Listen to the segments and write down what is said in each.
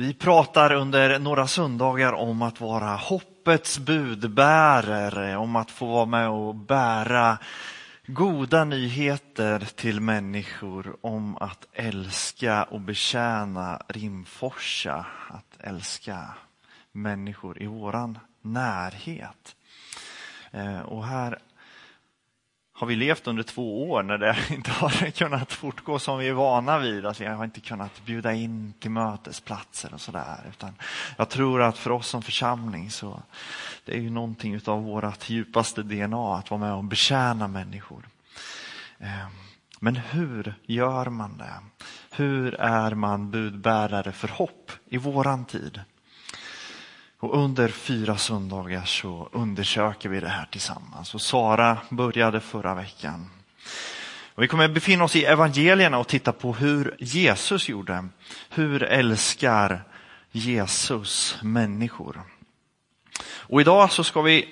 Vi pratar under några söndagar om att vara hoppets budbärare, om att få vara med och bära goda nyheter till människor om att älska och betjäna Rimforsa, att älska människor i våran närhet. Eh, och här har vi levt under två år när det inte har kunnat fortgå som vi är vana vid. Alltså vi har inte kunnat bjuda in till mötesplatser och sådär. Utan jag tror att för oss som församling så det är ju någonting av vårt djupaste DNA att vara med och betjäna människor. Ehm, men hur gör man det? Hur är man budbärare för hopp i våran tid? Och under fyra söndagar så undersöker vi det här tillsammans. Och Sara började förra veckan. Och vi kommer befinna oss i evangelierna och titta på hur Jesus gjorde. Hur älskar Jesus människor? Och idag så ska vi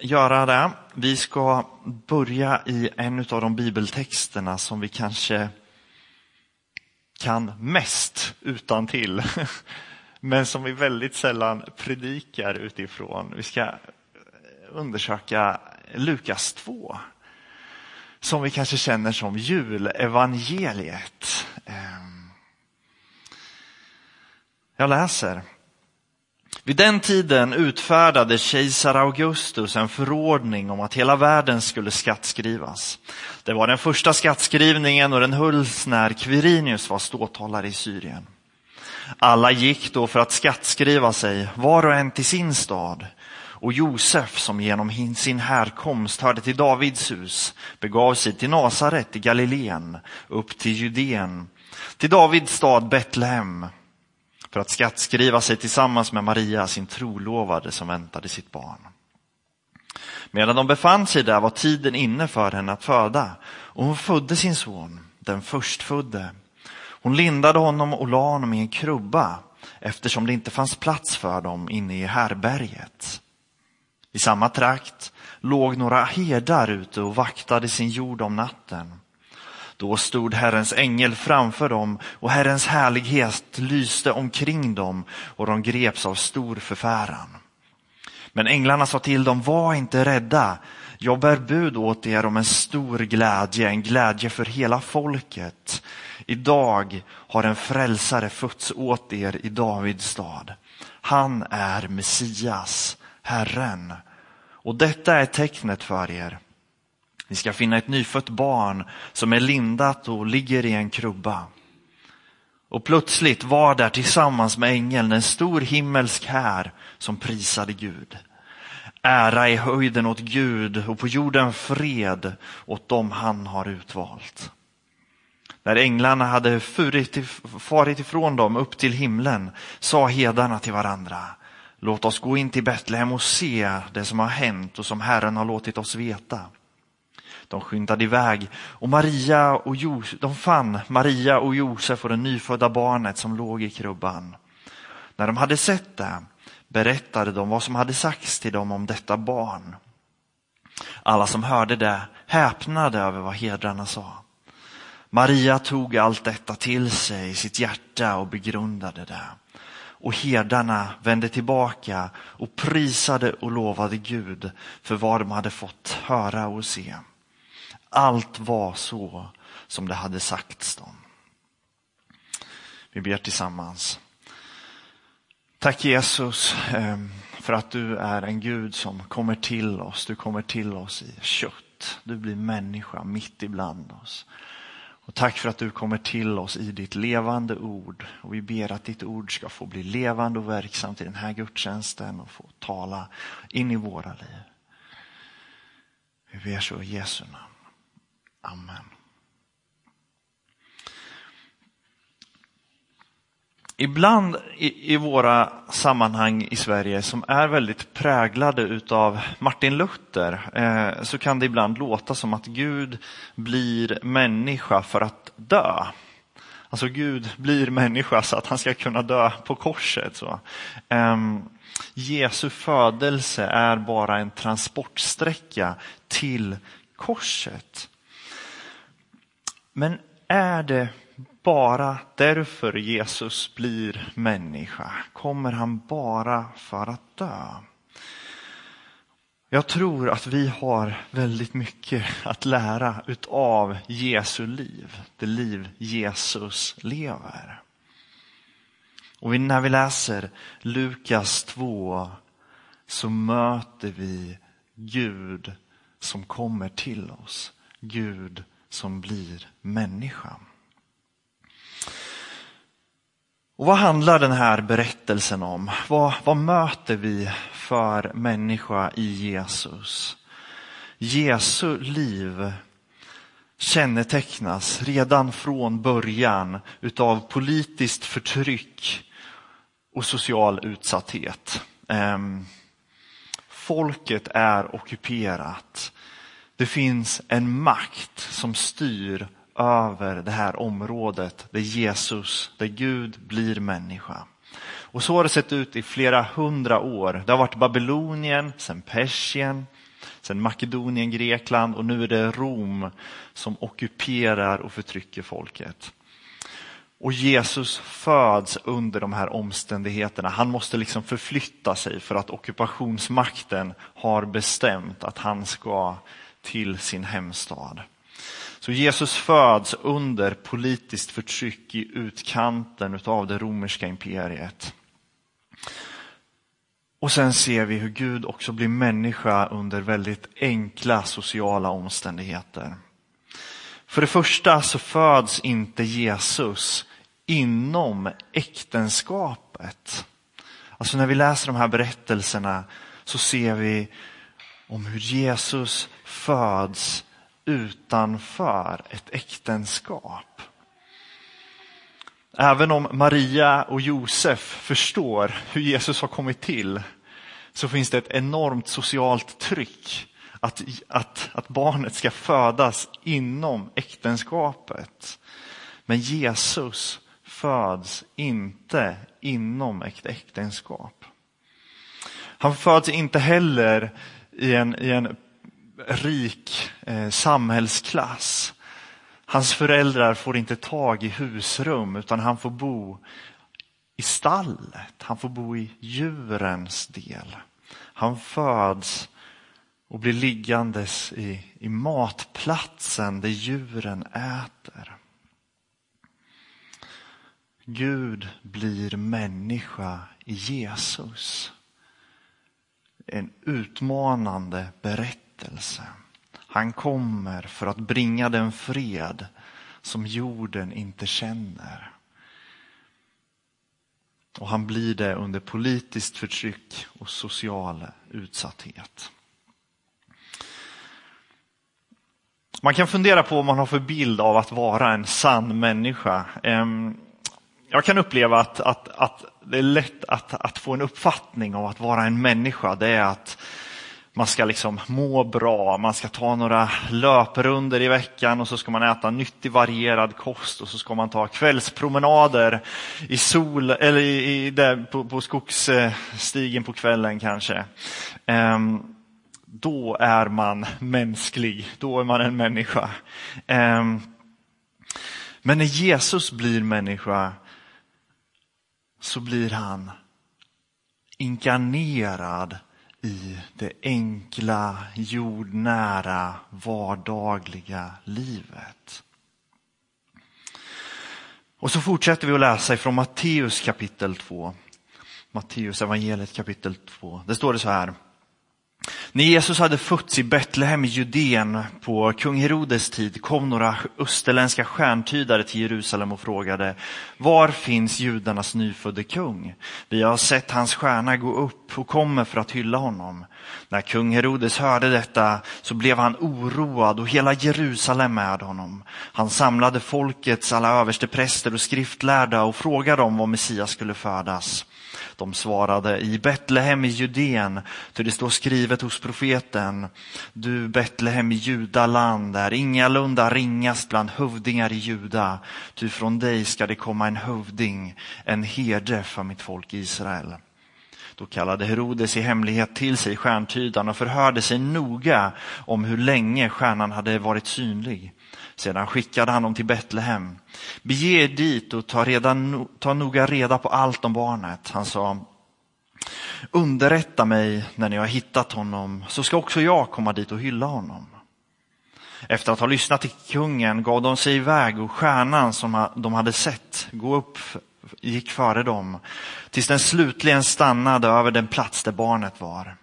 göra det. Vi ska börja i en av de bibeltexterna som vi kanske kan mest utan till. men som vi väldigt sällan predikar utifrån. Vi ska undersöka Lukas 2, som vi kanske känner som julevangeliet. Ehm. Jag läser. Vid den tiden utfärdade kejsar Augustus en förordning om att hela världen skulle skattskrivas. Det var den första skattskrivningen och den hölls när Quirinius var ståthållare i Syrien. Alla gick då för att skattskriva sig, var och en till sin stad. Och Josef, som genom sin härkomst hörde till Davids hus, begav sig till Nasaret i Galileen, upp till Judeen, till Davids stad Betlehem, för att skattskriva sig tillsammans med Maria, sin trolovade, som väntade sitt barn. Medan de befann sig där var tiden inne för henne att föda, och hon födde sin son, den förstfödde. Hon lindade honom och la honom i en krubba eftersom det inte fanns plats för dem inne i härberget. I samma trakt låg några herdar ute och vaktade sin jord om natten. Då stod Herrens ängel framför dem och Herrens härlighet lyste omkring dem och de greps av stor förfäran. Men änglarna sa till dem, var inte rädda. Jag bär bud åt er om en stor glädje, en glädje för hela folket. Idag har en frälsare fötts åt er i Davids stad. Han är Messias, Herren. Och detta är tecknet för er. Ni ska finna ett nyfött barn som är lindat och ligger i en krubba. Och plötsligt var där tillsammans med ängeln en stor himmelsk här som prisade Gud. Ära i höjden åt Gud och på jorden fred åt dem han har utvalt. När änglarna hade farit ifrån dem upp till himlen sa hedarna till varandra Låt oss gå in till Betlehem och se det som har hänt och som Herren har låtit oss veta. De skyndade iväg och Maria och Josef, de fann Maria och Josef och det nyfödda barnet som låg i krubban. När de hade sett det berättade de vad som hade sagts till dem om detta barn. Alla som hörde det häpnade över vad hedrarna sa. Maria tog allt detta till sig i sitt hjärta och begrundade det. Och herdarna vände tillbaka och prisade och lovade Gud för vad de hade fått höra och se. Allt var så som det hade sagts dem. Vi ber tillsammans. Tack Jesus ehm, för att du är en Gud som kommer till oss. Du kommer till oss i kött. Du blir människa mitt ibland oss. Och tack för att du kommer till oss i ditt levande ord. Och vi ber att ditt ord ska få bli levande och verksamt i den här gudstjänsten och få tala in i våra liv. Vi ber så i Jesu namn. Amen. Ibland i, i, våra sammanhang i Sverige som är väldigt präglade utav Martin Luther eh, så kan det ibland låta som att Gud blir människa för att dö. Alltså Gud blir människa så att han ska kunna dö på korset. Så. Eh, Jesu födelse är bara en transportsträcka till korset. Men är det bara därför Jesus blir människa? Kommer han bara för att dö? Jag tror att vi har väldigt mycket att lära utav Jesu liv, det liv Jesus lever. Och när vi läser Lukas 2 så möter vi Gud som kommer till oss. Gud som blir människa. Och vad handlar den här berättelsen om? Vad, vad möter vi för människa i Jesus? Jesu liv kännetecknas redan från början utav politiskt förtryck och social utsatthet. Ehm, folket är ockuperat. Det finns en makt som styr över det här området där Jesus, där Gud blir människa. Och så har det sett ut i flera hundra år. Det har varit Babylonien, sen Persien, sen Makedonien, Grekland och nu är det Rom som ockuperar och förtrycker folket. Och Jesus föds under de här omständigheterna. Han måste liksom förflytta sig för att ockupationsmakten har bestämt att han ska till sin hemstad. Så Jesus föds under politiskt förtryck i utkanten av det romerska imperiet. Och sen ser vi hur Gud också blir människa under väldigt enkla sociala omständigheter. För det första så föds inte Jesus inom äktenskapet. Alltså när vi läser de här berättelserna så ser vi om hur Jesus föds utanför ett äktenskap. Även om Maria och Josef förstår hur Jesus har kommit till så finns det ett enormt socialt tryck att, att, att barnet ska födas inom äktenskapet. Men Jesus föds inte inom ett äktenskap. Han föds inte heller i en, i en rik eh, samhällsklass. Hans föräldrar får inte tag i husrum utan han får bo i stallet. Han får bo i djurens del. Han föds och blir liggandes i, i matplatsen där djuren äter. Gud blir människa i Jesus. En utmanande berättelse. Han kommer för att bringa den fred som jorden inte känner. Och han blir det under politiskt förtryck och social utsatthet. Man kan fundera på vad man har för bild av att vara en sann människa. Ehm, jag kan uppleva att, att, att det är lätt att, att få en uppfattning av att vara en människa. Det är att man ska liksom må bra, man ska ta några löprunder i veckan och så ska man äta nyttig varierad kost och så ska man ta kvällspromenader i sol eller i, i där, på, på skogsstigen på kvällen kanske. Um, då är man mänsklig, då är man en människa. Um, men när Jesus blir människa så blir han inkarnerad i det enkla, jordnära, vardagliga livet. Och så fortsätter vi att läsa ifrån Matteus kapitel 2. Matteus evangeliet kapitel 2. Det står det så här. När Jesus hade fötts i Betlehem i Judeen på kung Herodes tid kom några österländska stjärntydare till Jerusalem och frågade Var finns judarnas nyfödde kung? Vi har sett hans stjärna gå upp och kommer för att hylla honom. När kung Herodes hörde detta så blev han oroad och hela Jerusalem med honom. Han samlade folkets alla överstepräster och skriftlärda och frågade dem var Messias skulle födas. De svarade i Betlehem i Judeen, ty det står skrivet hos profeten. Du Betlehem i Judaland är ingalunda ringast bland hövdingar i Juda, ty från dig ska det komma en hövding, en herde för mitt folk Israel. Då kallade Herodes i hemlighet till sig stjärntydaren och förhörde sig noga om hur länge stjärnan hade varit synlig. Sedan skickade han dem till Betlehem. Bege er dit och ta, reda, ta noga reda på allt om barnet. Han sa, underrätta mig när ni har hittat honom, så ska också jag komma dit och hylla honom. Efter att ha lyssnat till kungen gav de sig iväg och stjärnan som de hade sett gå upp gick före dem tills den slutligen stannade över den plats där barnet var.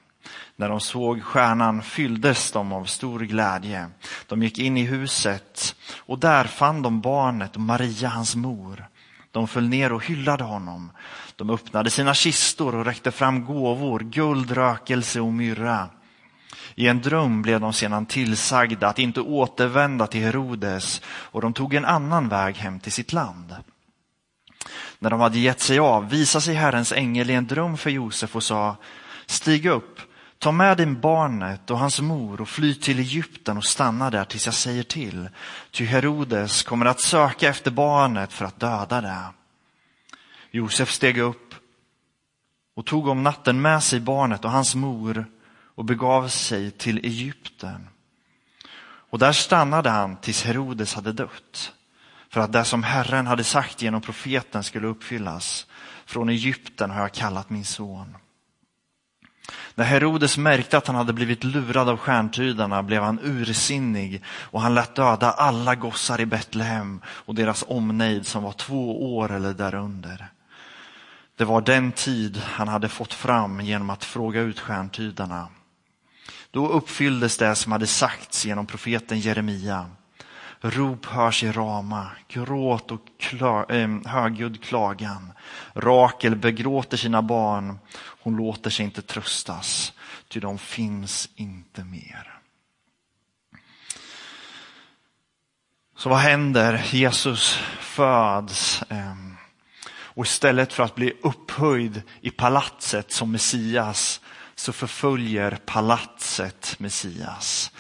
När de såg stjärnan fylldes de av stor glädje. De gick in i huset och där fann de barnet och Maria, hans mor. De föll ner och hyllade honom. De öppnade sina kistor och räckte fram gåvor, guld, rökelse och myrra. I en dröm blev de sedan tillsagda att inte återvända till Herodes och de tog en annan väg hem till sitt land. När de hade gett sig av visade sig Herrens ängel i en dröm för Josef och sa Stig upp, ta med din barnet och hans mor och fly till Egypten och stanna där tills jag säger till. Ty Herodes kommer att söka efter barnet för att döda det. Josef steg upp och tog om natten med sig barnet och hans mor och begav sig till Egypten. Och där stannade han tills Herodes hade dött för att det som Herren hade sagt genom profeten skulle uppfyllas. Från Egypten har jag kallat min son. När Herodes märkte att han hade blivit lurad av stjärntydarna blev han ursinnig och han lät döda alla gossar i Betlehem och deras omnejd som var två år eller därunder. Det var den tid han hade fått fram genom att fråga ut stjärntydarna. Då uppfylldes det som hade sagts genom profeten Jeremia. Rop hörs i Rama, gråt och kla, äh, högljudd klagan. Rakel begråter sina barn, hon låter sig inte tröstas, ty de finns inte mer. Så vad händer? Jesus föds ehm, och istället för att bli upphöjd i palatset som Messias så förföljer palatset Messias.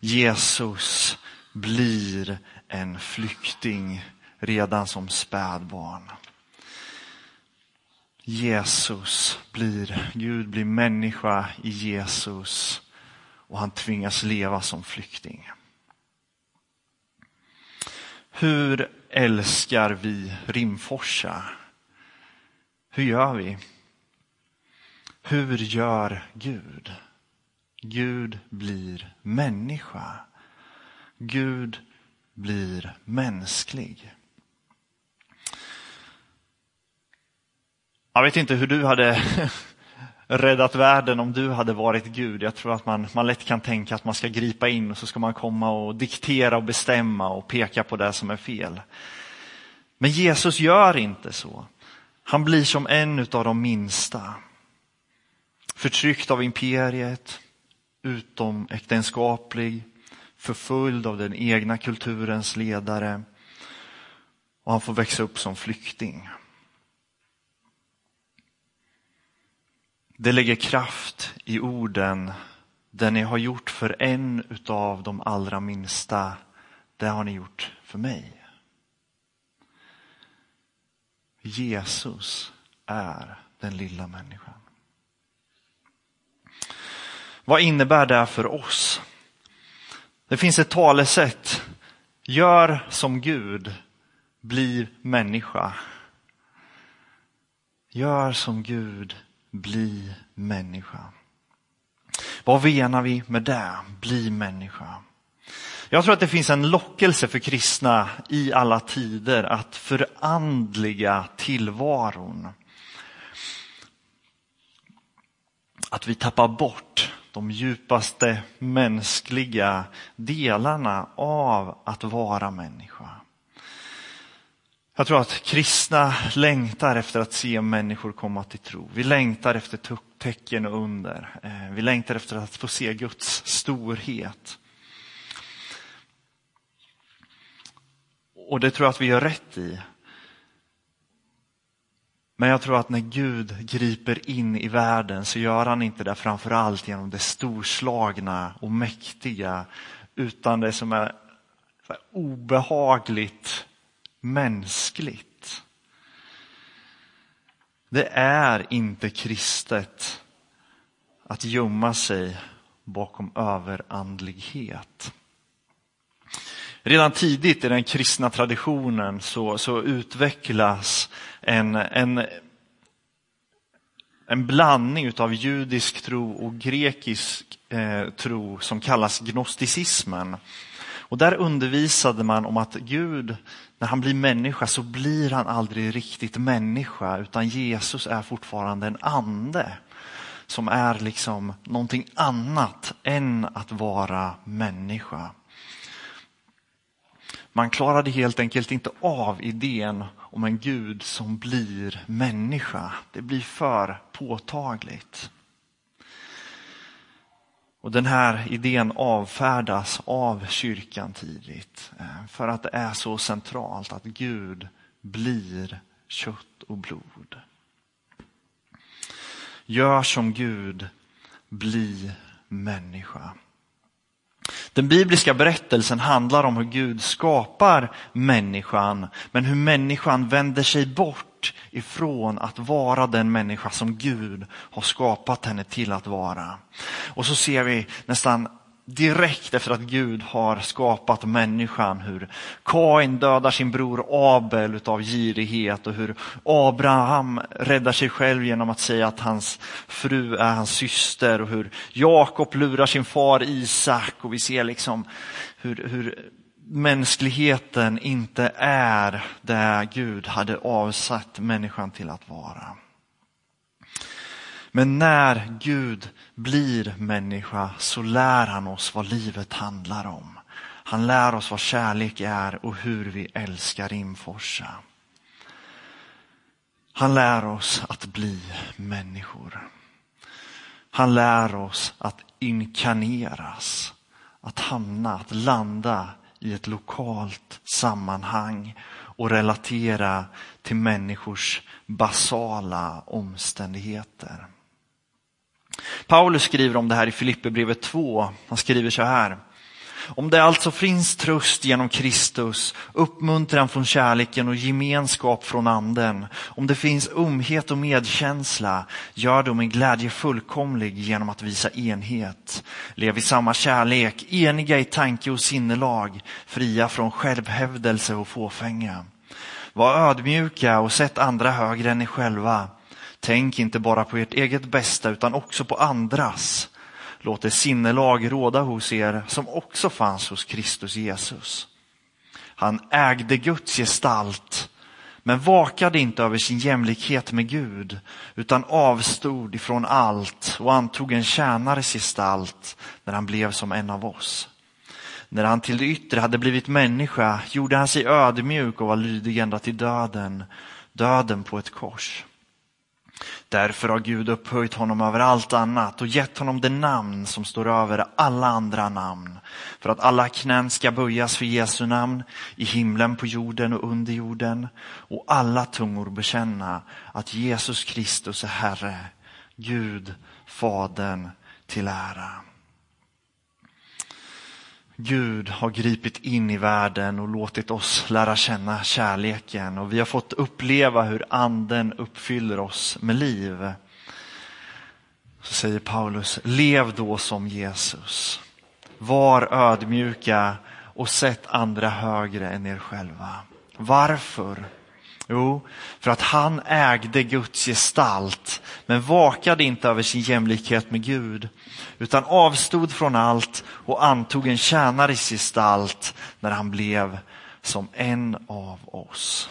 Jesus blir en flykting redan som spädbarn. Jesus blir, Gud blir människa i Jesus och han tvingas leva som flykting. Hur älskar vi Rimforsa? Hur gör vi? Hur gör Gud? Gud blir människa. Gud blir mänsklig. Jag vet inte hur du hade räddat världen om du hade varit Gud. Jag tror att man, man lätt kan tänka att man ska gripa in och så ska man komma och diktera och bestämma och peka på det som är fel. Men Jesus gör inte så. Han blir som en av de minsta. Förtryckt av imperiet, utomäktenskaplig, förföljd av den egna kulturens ledare och han får växa upp som flykting. Det lägger kraft i orden, det ni har gjort för en utav de allra minsta, det har ni gjort för mig. Jesus är den lilla människan. Vad innebär det för oss? Det finns ett talesätt. Gör som Gud, bli människa. Gör som Gud, bli människa. Vad menar vi med det? Bli människa. Jag tror att det finns en lockelse för kristna i alla tider att förandliga tillvaron. Att vi tappar bort de djupaste mänskliga delarna av att vara människa. Jag tror att kristna längtar efter att se människor komma till tro. Vi längtar efter tecken och under. Eh, vi längtar efter att få se Guds storhet. Och det tror jag att vi gör rätt i. Men jag tror att när Gud griper in i världen så gör han inte det framför allt genom det storslagna och mäktiga utan det som är obehagligt mänskligt. Det är inte kristet att gömma sig bakom överandlighet. Redan tidigt i den kristna traditionen så, så utvecklas en, en, en blandning av judisk tro och grekisk eh, tro som kallas gnosticismen. Och där undervisade man om att Gud, när han blir människa så blir han aldrig riktigt människa utan Jesus är fortfarande en ande som är liksom någonting annat än att vara människa. Man klarade helt enkelt inte av idén om en Gud som blir människa. Det blir för påtagligt. Och Den här idén avfärdas av kyrkan tidigt eh, för att det är så centralt att Gud blir kött och blod. Gör som Gud, bli människa. Den bibliska berättelsen handlar om hur Gud skapar människan, men hur människan vänder sig bort ifrån att vara den människa som Gud har skapat henne till att vara. Och så ser vi nästan direkt efter att Gud har skapat människan, hur Kain dödar sin bror Abel utav girighet och hur Abraham räddar sig själv genom att säga att hans fru är hans syster och hur Jakob lurar sin far Isak och vi ser liksom hur, hur mänskligheten inte är det Gud hade avsatt människan till att vara. Men när Gud blir människa så lär han oss vad livet handlar om. Han lär oss vad kärlek är och hur vi älskar Rimforsa. Han lär oss att bli människor. Han lär oss att inkarneras, att hamna, att landa i ett lokalt sammanhang och relatera till människors basala omständigheter. Paulus skriver om det här i Filipperbrevet 2. Han skriver så här. Om det alltså finns tröst genom Kristus, uppmuntran från kärleken och gemenskap från anden, om det finns umhet och medkänsla, gör då min glädje fullkomlig genom att visa enhet. Lev i samma kärlek, eniga i tanke och sinnelag, fria från självhävdelse och fåfänga. Var ödmjuka och sätt andra högre än er själva. Tänk inte bara på ert eget bästa utan också på andras. Låt det sinnelag råda hos er som också fanns hos Kristus Jesus. Han ägde Guds gestalt men vakade inte över sin jämlikhet med Gud utan avstod ifrån allt och antog en tjänares gestalt när han blev som en av oss. När han till det yttre hade blivit människa gjorde han sig ödmjuk och var lydig ända till döden, döden på ett kors. Därför har Gud upphöjt honom över allt annat och gett honom det namn som står över alla andra namn. För att alla knän ska böjas för Jesu namn i himlen, på jorden och under jorden och alla tungor bekänna att Jesus Kristus är Herre, Gud, Fadern till ära. Gud har gripit in i världen och låtit oss lära känna kärleken och vi har fått uppleva hur anden uppfyller oss med liv. Så säger Paulus, lev då som Jesus. Var ödmjuka och sätt andra högre än er själva. Varför? Jo, för att han ägde Guds gestalt men vakade inte över sin jämlikhet med Gud utan avstod från allt och antog en tjänares gestalt när han blev som en av oss.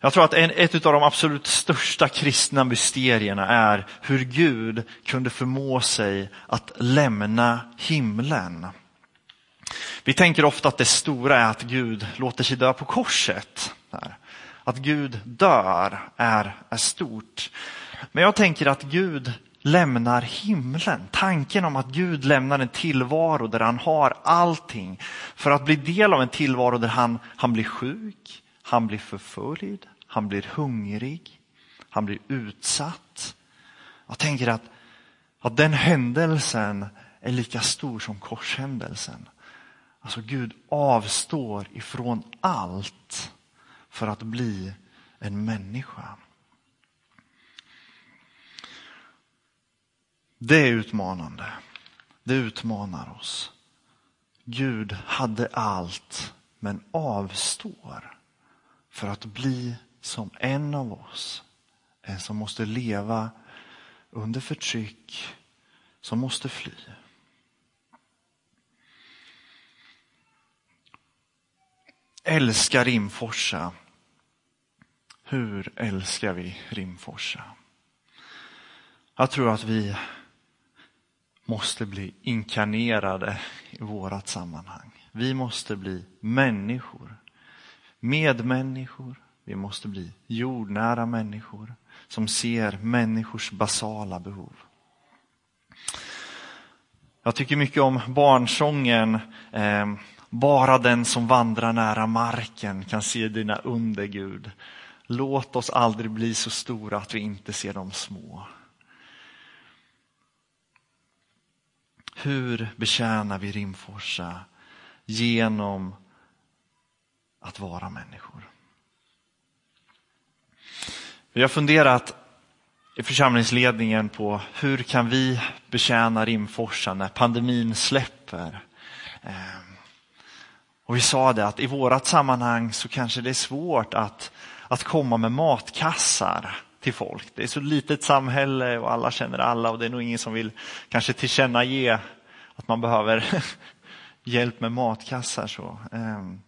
Jag tror att en, ett av de absolut största kristna mysterierna är hur Gud kunde förmå sig att lämna himlen. Vi tänker ofta att det stora är att Gud låter sig dö på korset. Att Gud dör är, är stort. Men jag tänker att Gud lämnar himlen. Tanken om att Gud lämnar en tillvaro där han har allting för att bli del av en tillvaro där han, han blir sjuk, han blir förföljd, han blir hungrig, han blir utsatt. Jag tänker att, att den händelsen är lika stor som korshändelsen. Alltså Gud avstår ifrån allt för att bli en människa. Det är utmanande. Det utmanar oss. Gud hade allt men avstår för att bli som en av oss. En som måste leva under förtryck, som måste fly. Älskar Rimforsa. Hur älskar vi Rimforsa? Jag tror att vi måste bli inkarnerade i vårat sammanhang. Vi måste bli människor, medmänniskor. Vi måste bli jordnära människor som ser människors basala behov. Jag tycker mycket om barnsången eh, bara den som vandrar nära marken kan se dina under, Gud. Låt oss aldrig bli så stora att vi inte ser de små. Hur betjänar vi Rimforsa? Genom att vara människor. Vi har funderat i församlingsledningen på hur kan vi betjäna Rimforsa när pandemin släpper. Ehm, och vi sa det att i vårat sammanhang så kanske det är svårt att, att komma med matkassar till folk. Det är så litet samhälle och alla känner alla och det är nog ingen som vill kanske tillkännage att man behöver hjälp med matkassar. Så. Ehm.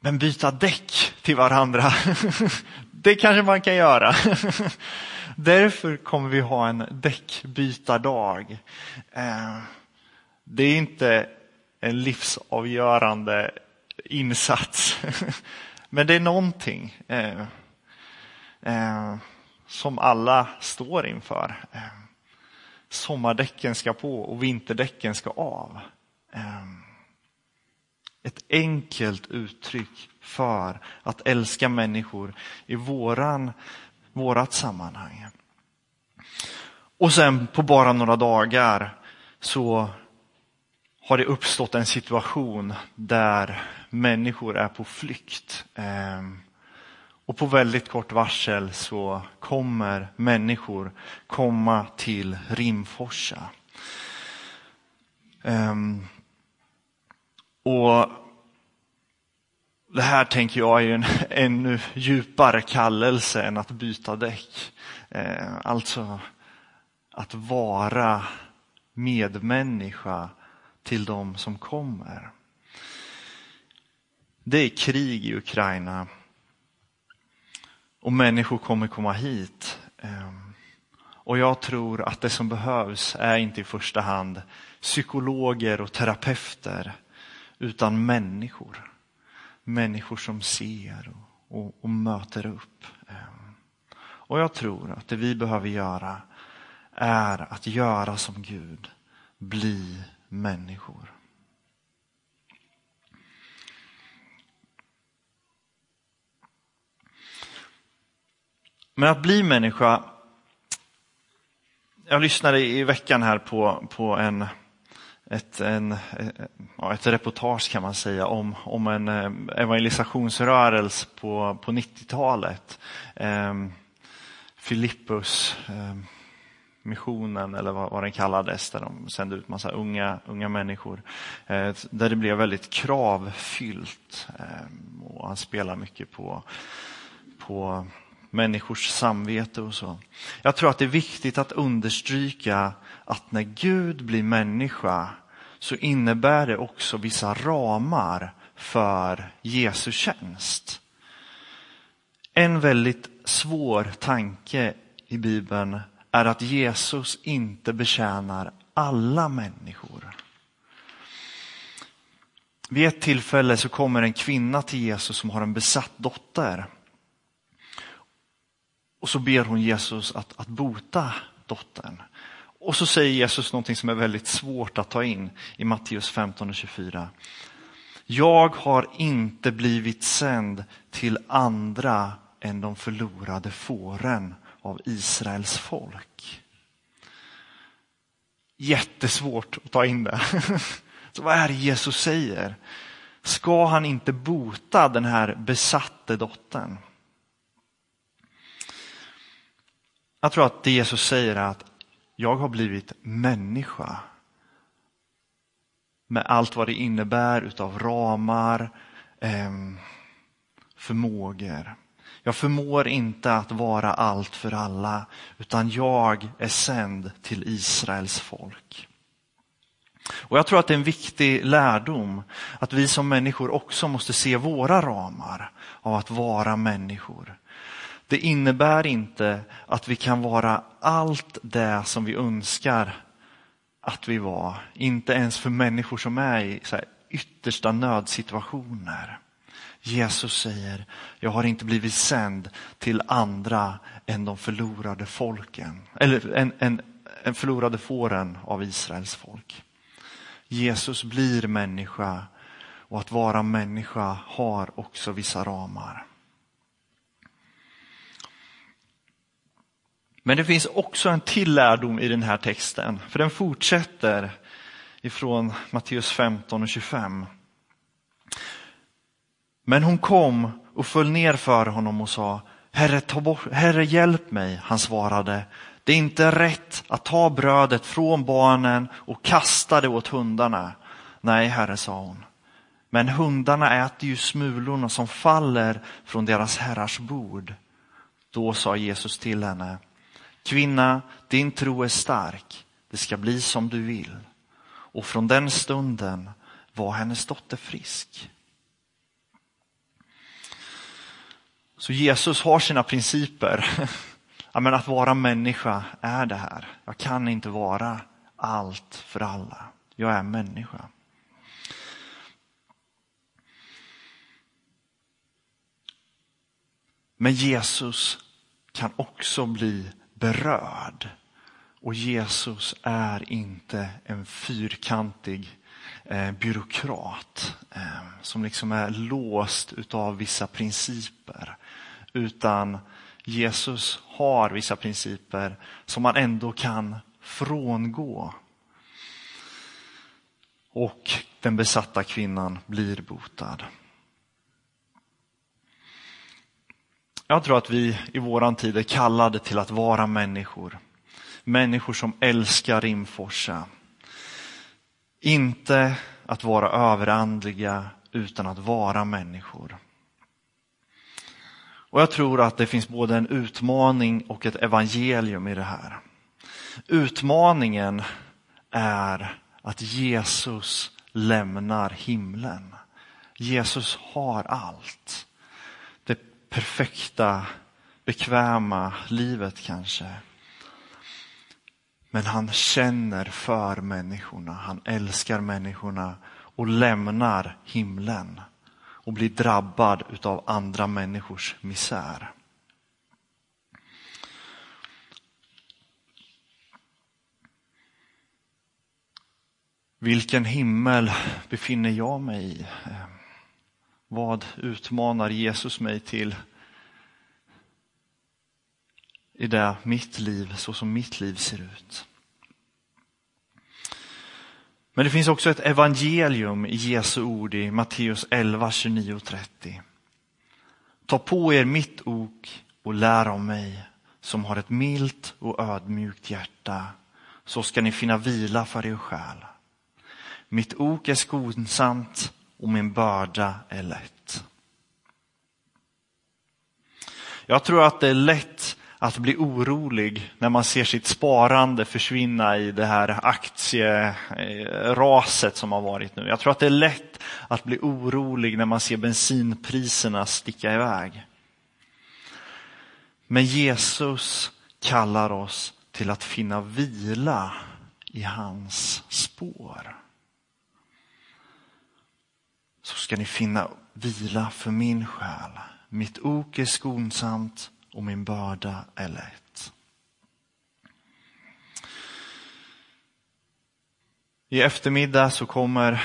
Men byta däck till varandra, det kanske man kan göra. Därför kommer vi ha en däckbytardag. Ehm, det är inte en livsavgörande insats, men det är någonting. eh, eh, som alla står inför. Eh, sommardäcken ska på och vinterdäcken ska av. Eh, ett enkelt uttryck för att älska människor i våran, vårat sammanhang. Och sen på bara några dagar så har det uppstått en situation där människor är på flykt. Ehm, och på väldigt kort varsel så kommer människor komma till Rimforsa. Ehm, och det här tänker jag är en ännu djupare kallelse än att byta däck. Ehm, alltså att vara medmänniska till de som kommer. Det är krig i Ukraina och människor kommer komma hit. Ehm, och jag tror att det som behövs är inte i första hand psykologer och terapeuter, utan människor. Människor som ser och, och, och möter upp. Ehm, och jag tror att det vi behöver göra är att göra som Gud, bli människor. Men att bli människa, jag lyssnade i veckan här på, på en, ett, en, ett reportage kan man säga om, om en eh, evangelisationsrörelse på, på 90-talet. Ehm, Filippus eh, missionen eller vad, vad den kallades, där de sände ut massa unga, unga människor. Eh, där det blev väldigt kravfyllt eh, och han spelar mycket på, på människors samvete och så. Jag tror att det är viktigt att understryka att när Gud blir människa så innebär det också vissa ramar för Jesu tjänst. En väldigt svår tanke i Bibeln är att Jesus inte betjänar alla människor. Vid ett tillfälle så kommer en kvinna till Jesus som har en besatt dotter. Och så ber hon Jesus att, att bota dottern. Och så säger Jesus någonting som är väldigt svårt att ta in i Matteus 15 och 24. Jag har inte blivit sänd till andra än de förlorade fåren av Israels folk. Jättesvårt att ta in det. Så vad är det Jesus säger? Ska han inte bota den här besatte dottern? Jag tror att det Jesus säger är att jag har blivit människa med allt vad det innebär utav ramar, ehm, förmågor. Jag förmår inte att vara allt för alla, utan jag är sänd till Israels folk. Och Jag tror att det är en viktig lärdom att vi som människor också måste se våra ramar av att vara människor. Det innebär inte att vi kan vara allt det som vi önskar att vi var. Inte ens för människor som är i så yttersta nödsituationer. Jesus säger, jag har inte blivit sänd till andra än de förlorade folken. Eller en, en, en förlorade fåren av Israels folk. Jesus blir människa och att vara människa har också vissa ramar. Men det finns också en till lärdom i den här texten, för den fortsätter ifrån Matteus 15 och 25. Men hon kom och föll ner för honom och sa, Herre, ta bort, Herre hjälp mig. Han svarade, det är inte rätt att ta brödet från barnen och kasta det åt hundarna. Nej, Herre, sa hon. Men hundarna äter ju smulorna som faller från deras herrars bord. Då sa Jesus till henne, Kvinna, din tro är stark. Det ska bli som du vill. Och från den stunden var hennes dotter frisk. Så Jesus har sina principer. Men att vara människa är det här. Jag kan inte vara allt för alla. Jag är människa. Men Jesus kan också bli berörd. Och Jesus är inte en fyrkantig eh, byråkrat eh, som liksom är låst utav vissa principer. Utan Jesus har vissa principer som man ändå kan frångå. Och den besatta kvinnan blir botad. Jag tror att vi i våran tid är kallade till att vara människor. Människor som älskar Rimforsa. Inte att vara överandliga utan att vara människor. Och Jag tror att det finns både en utmaning och ett evangelium i det här. Utmaningen är att Jesus lämnar himlen. Jesus har allt Det perfekta, bekväma livet kanske. Men han känner för människorna, han älskar människorna och lämnar himlen och blir drabbad utav andra människors misär. Vilken himmel befinner jag mig i? Vad utmanar Jesus mig till i det mitt liv, så som mitt liv ser ut? Men det finns också ett evangelium i Jesu ord i Matteus 11, 29 och 30. Ta på er mitt ok och lär av mig som har ett milt och ödmjukt hjärta så ska ni finna vila för er själ. Mitt ok är skonsamt och min börda är lätt. Jag tror att det är lätt att bli orolig när man ser sitt sparande försvinna i det här aktieraset som har varit nu. Jag tror att det är lätt att bli orolig när man ser bensinpriserna sticka iväg. Men Jesus kallar oss till att finna vila i hans spår så ska ni finna vila för min själ. Mitt ok är skonsamt och min börda är lätt. I eftermiddag så kommer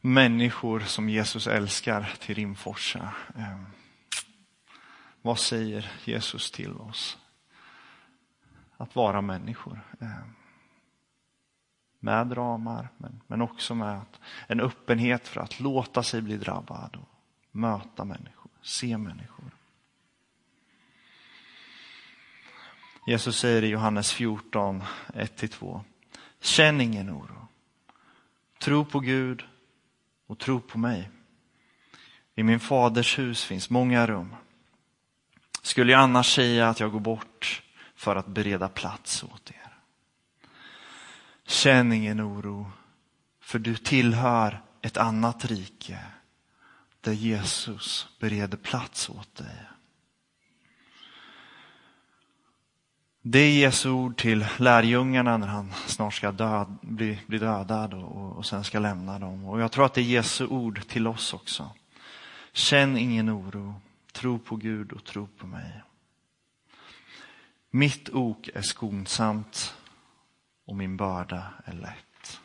människor som Jesus älskar till Rimforsa. Ehm, vad säger Jesus till oss? Att vara människor. Ehm, med ramar, men, men också med en öppenhet för att låta sig bli drabbad och möta människor, se människor. Jesus säger i Johannes 14, 1-2. Känn ingen oro. Tro på Gud och tro på mig. I min faders hus finns många rum. Skulle jag annars säga att jag går bort för att bereda plats åt er. Känn ingen oro, för du tillhör ett annat rike där Jesus bereder plats åt dig. Det är Jesu ord till lärjungarna när han snart ska död, bli, bli dödad och, och sen ska lämna dem. Och jag tror att det är Jesu ord till oss också. Känn ingen oro, tro på Gud och tro på mig. Mitt ok är skonsamt och min börda är lätt.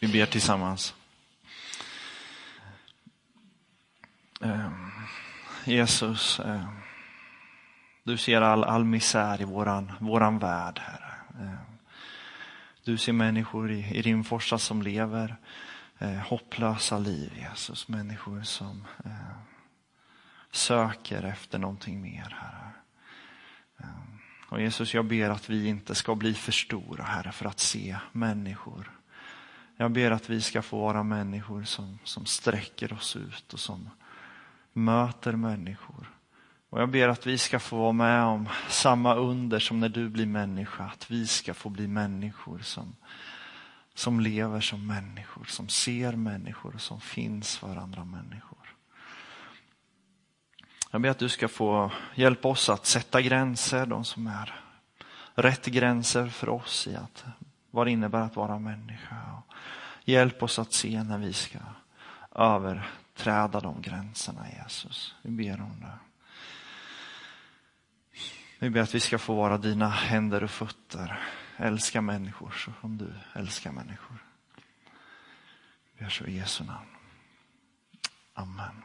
Vi ber tillsammans. Ehm, Jesus, ehm, du ser all, all misär i våran, våran värld, Herre. Eh, du ser människor i, i Rimforsa som lever eh, hopplösa liv, Jesus. Människor som eh, söker efter någonting mer, Herre. Eh, och Jesus, jag ber att vi inte ska bli för stora, Herre, för att se människor. Jag ber att vi ska få vara människor som, som sträcker oss ut och som möter människor. Och jag ber att vi ska få vara med om samma under som när du blir människa, att vi ska få bli människor som, som lever som människor, som ser människor och som finns för andra människor. Jag ber att du ska få hjälpa oss att sätta gränser, de som är rätt gränser för oss i att vad det innebär att vara människa. Hjälp oss att se när vi ska överträda de gränserna, Jesus. Vi ber om det. Vi ber att vi ska få vara dina händer och fötter, älska människor så som du älskar människor. Vi ber så i Jesu namn. Amen.